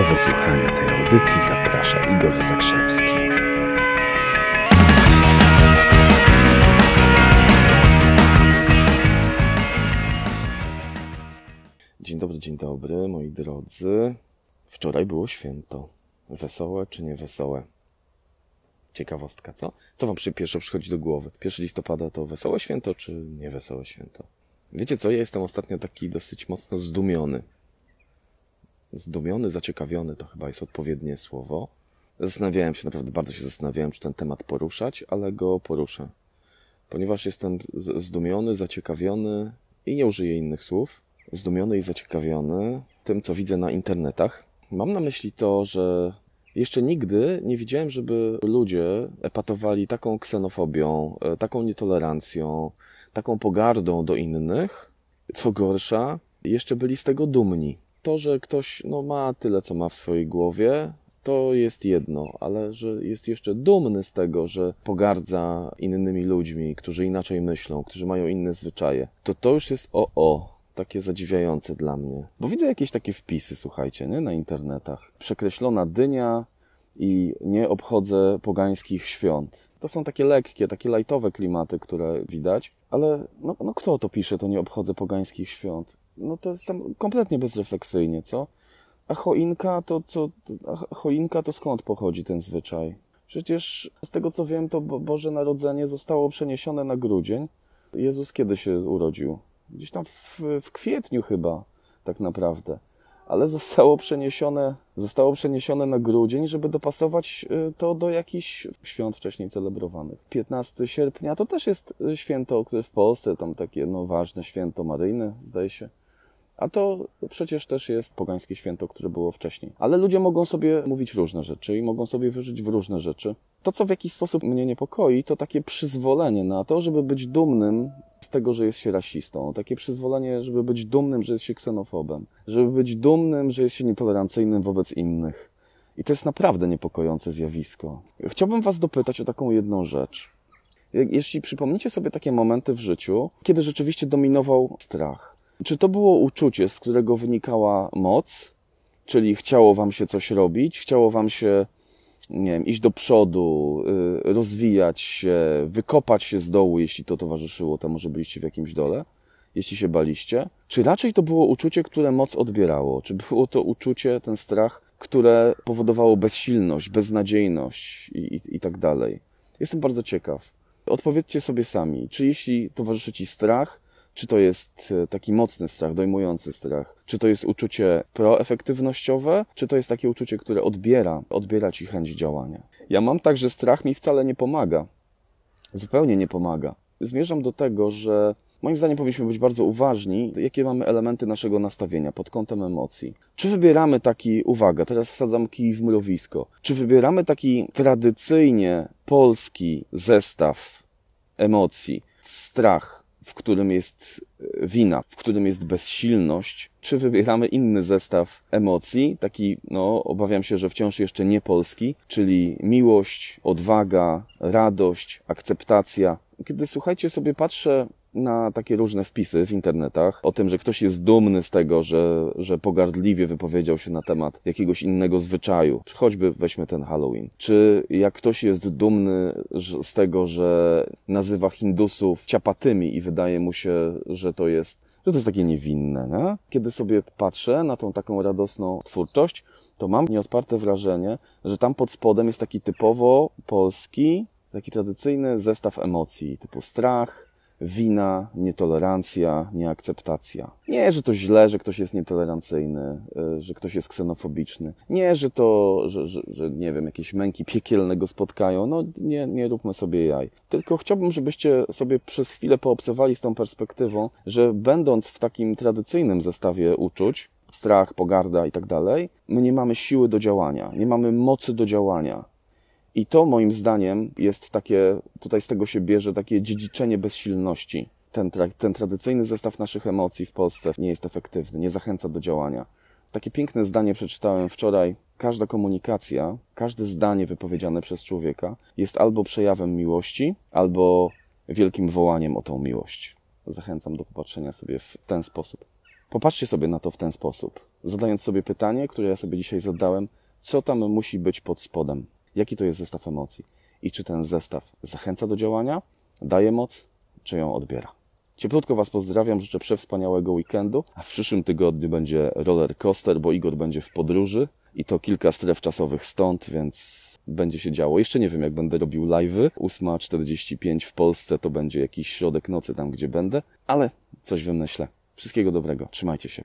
Do wysłuchania tej audycji zaprasza Igor Zakrzewski. Dzień dobry, dzień dobry, moi drodzy. Wczoraj było święto. Wesołe czy nie wesołe? Ciekawostka, co? Co wam przy pierwsze przychodzi do głowy? 1 listopada to wesołe święto czy nie wesołe święto? Wiecie co, ja jestem ostatnio taki dosyć mocno zdumiony. Zdumiony, zaciekawiony to chyba jest odpowiednie słowo. Zastanawiałem się, naprawdę bardzo się zastanawiałem, czy ten temat poruszać, ale go poruszę. Ponieważ jestem zdumiony, zaciekawiony i nie użyję innych słów. Zdumiony i zaciekawiony tym, co widzę na internetach. Mam na myśli to, że jeszcze nigdy nie widziałem, żeby ludzie epatowali taką ksenofobią, e, taką nietolerancją, taką pogardą do innych. Co gorsza, jeszcze byli z tego dumni. To, że ktoś no, ma tyle, co ma w swojej głowie, to jest jedno, ale że jest jeszcze dumny z tego, że pogardza innymi ludźmi, którzy inaczej myślą, którzy mają inne zwyczaje, to to już jest o o. Takie zadziwiające dla mnie. Bo widzę jakieś takie wpisy, słuchajcie, nie? na internetach. Przekreślona dynia i nie obchodzę pogańskich świąt. To są takie lekkie, takie lajtowe klimaty, które widać, ale no, no kto to pisze, to nie obchodzę pogańskich świąt? No to jest tam kompletnie bezrefleksyjnie, co? A choinka to co? A choinka to skąd pochodzi ten zwyczaj? Przecież z tego co wiem, to Bo- Boże Narodzenie zostało przeniesione na grudzień. Jezus kiedy się urodził? Gdzieś tam w, w kwietniu chyba, tak naprawdę. Ale zostało przeniesione, zostało przeniesione na grudzień, żeby dopasować y, to do jakichś świąt wcześniej celebrowanych. 15 sierpnia to też jest y, święto, które w Polsce, tam takie no, ważne święto maryjne, zdaje się. A to przecież też jest pogańskie święto, które było wcześniej. Ale ludzie mogą sobie mówić różne rzeczy i mogą sobie wierzyć w różne rzeczy. To, co w jakiś sposób mnie niepokoi, to takie przyzwolenie na to, żeby być dumnym tego, że jest się rasistą. Takie przyzwolenie, żeby być dumnym, że jest się ksenofobem. Żeby być dumnym, że jest się nietolerancyjnym wobec innych. I to jest naprawdę niepokojące zjawisko. Chciałbym Was dopytać o taką jedną rzecz. Je- Jeśli przypomnicie sobie takie momenty w życiu, kiedy rzeczywiście dominował strach, czy to było uczucie, z którego wynikała moc, czyli chciało wam się coś robić, chciało wam się, nie wiem, iść do przodu, y, rozwijać się, wykopać się z dołu, jeśli to towarzyszyło temu, że byliście w jakimś dole, jeśli się baliście? Czy raczej to było uczucie, które moc odbierało? Czy było to uczucie, ten strach, które powodowało bezsilność, beznadziejność i, i, i tak dalej? Jestem bardzo ciekaw. Odpowiedzcie sobie sami, czy jeśli towarzyszy ci strach, czy to jest e, taki mocny strach, dojmujący strach? Czy to jest uczucie proefektywnościowe? Czy to jest takie uczucie, które odbiera, odbiera ci chęć działania? Ja mam tak, że strach mi wcale nie pomaga. Zupełnie nie pomaga. Zmierzam do tego, że moim zdaniem powinniśmy być bardzo uważni, jakie mamy elementy naszego nastawienia pod kątem emocji. Czy wybieramy taki, uwaga, teraz wsadzam kij w mrowisko, czy wybieramy taki tradycyjnie polski zestaw emocji, strach, w którym jest e, wina, w którym jest bezsilność, czy wybieramy inny zestaw emocji, taki, no, obawiam się, że wciąż jeszcze nie polski, czyli miłość, odwaga, radość, akceptacja. Kiedy słuchajcie sobie, patrzę na takie różne wpisy w internetach o tym, że ktoś jest dumny z tego, że, że pogardliwie wypowiedział się na temat jakiegoś innego zwyczaju, choćby weźmy ten Halloween. Czy jak ktoś jest dumny z tego, że nazywa Hindusów ciapatymi i wydaje mu się, że to jest, że to jest takie niewinne, nie? Kiedy sobie patrzę na tą taką radosną twórczość, to mam nieodparte wrażenie, że tam pod spodem jest taki typowo polski, taki tradycyjny zestaw emocji, typu strach, wina, nietolerancja, nieakceptacja. Nie, że to źle, że ktoś jest nietolerancyjny, y, że ktoś jest ksenofobiczny. Nie, że to, że, że, że nie wiem, jakieś męki piekielne go spotkają. No nie, nie róbmy sobie jaj. Tylko chciałbym, żebyście sobie przez chwilę poobcowali z tą perspektywą, że będąc w takim tradycyjnym zestawie uczuć, strach, pogarda i tak dalej, my nie mamy siły do działania, nie mamy mocy do działania. I to moim zdaniem jest takie, tutaj z tego się bierze takie dziedziczenie bezsilności. Ten, tra- ten tradycyjny zestaw naszych emocji w Polsce nie jest efektywny, nie zachęca do działania. Takie piękne zdanie przeczytałem wczoraj. Każda komunikacja, każde zdanie wypowiedziane przez człowieka jest albo przejawem miłości, albo wielkim wołaniem o tą miłość. Zachęcam do popatrzenia sobie w ten sposób. Popatrzcie sobie na to w ten sposób. zadając sobie pytanie, które ja sobie dzisiaj zadałem, co tam musi być pod spodem? Jaki to jest zestaw emocji? I czy ten zestaw zachęca do działania, daje moc, czy ją odbiera? Cieplutko Was pozdrawiam, życzę przewspaniałego weekendu, a w przyszłym tygodniu będzie roller coaster, bo Igor będzie w podróży i to kilka stref czasowych stąd, więc będzie się działo. Jeszcze nie wiem, jak będę robił live'y. 8.45 w Polsce to będzie jakiś środek nocy tam, gdzie będę, ale coś wymyślę. Wszystkiego dobrego, trzymajcie się.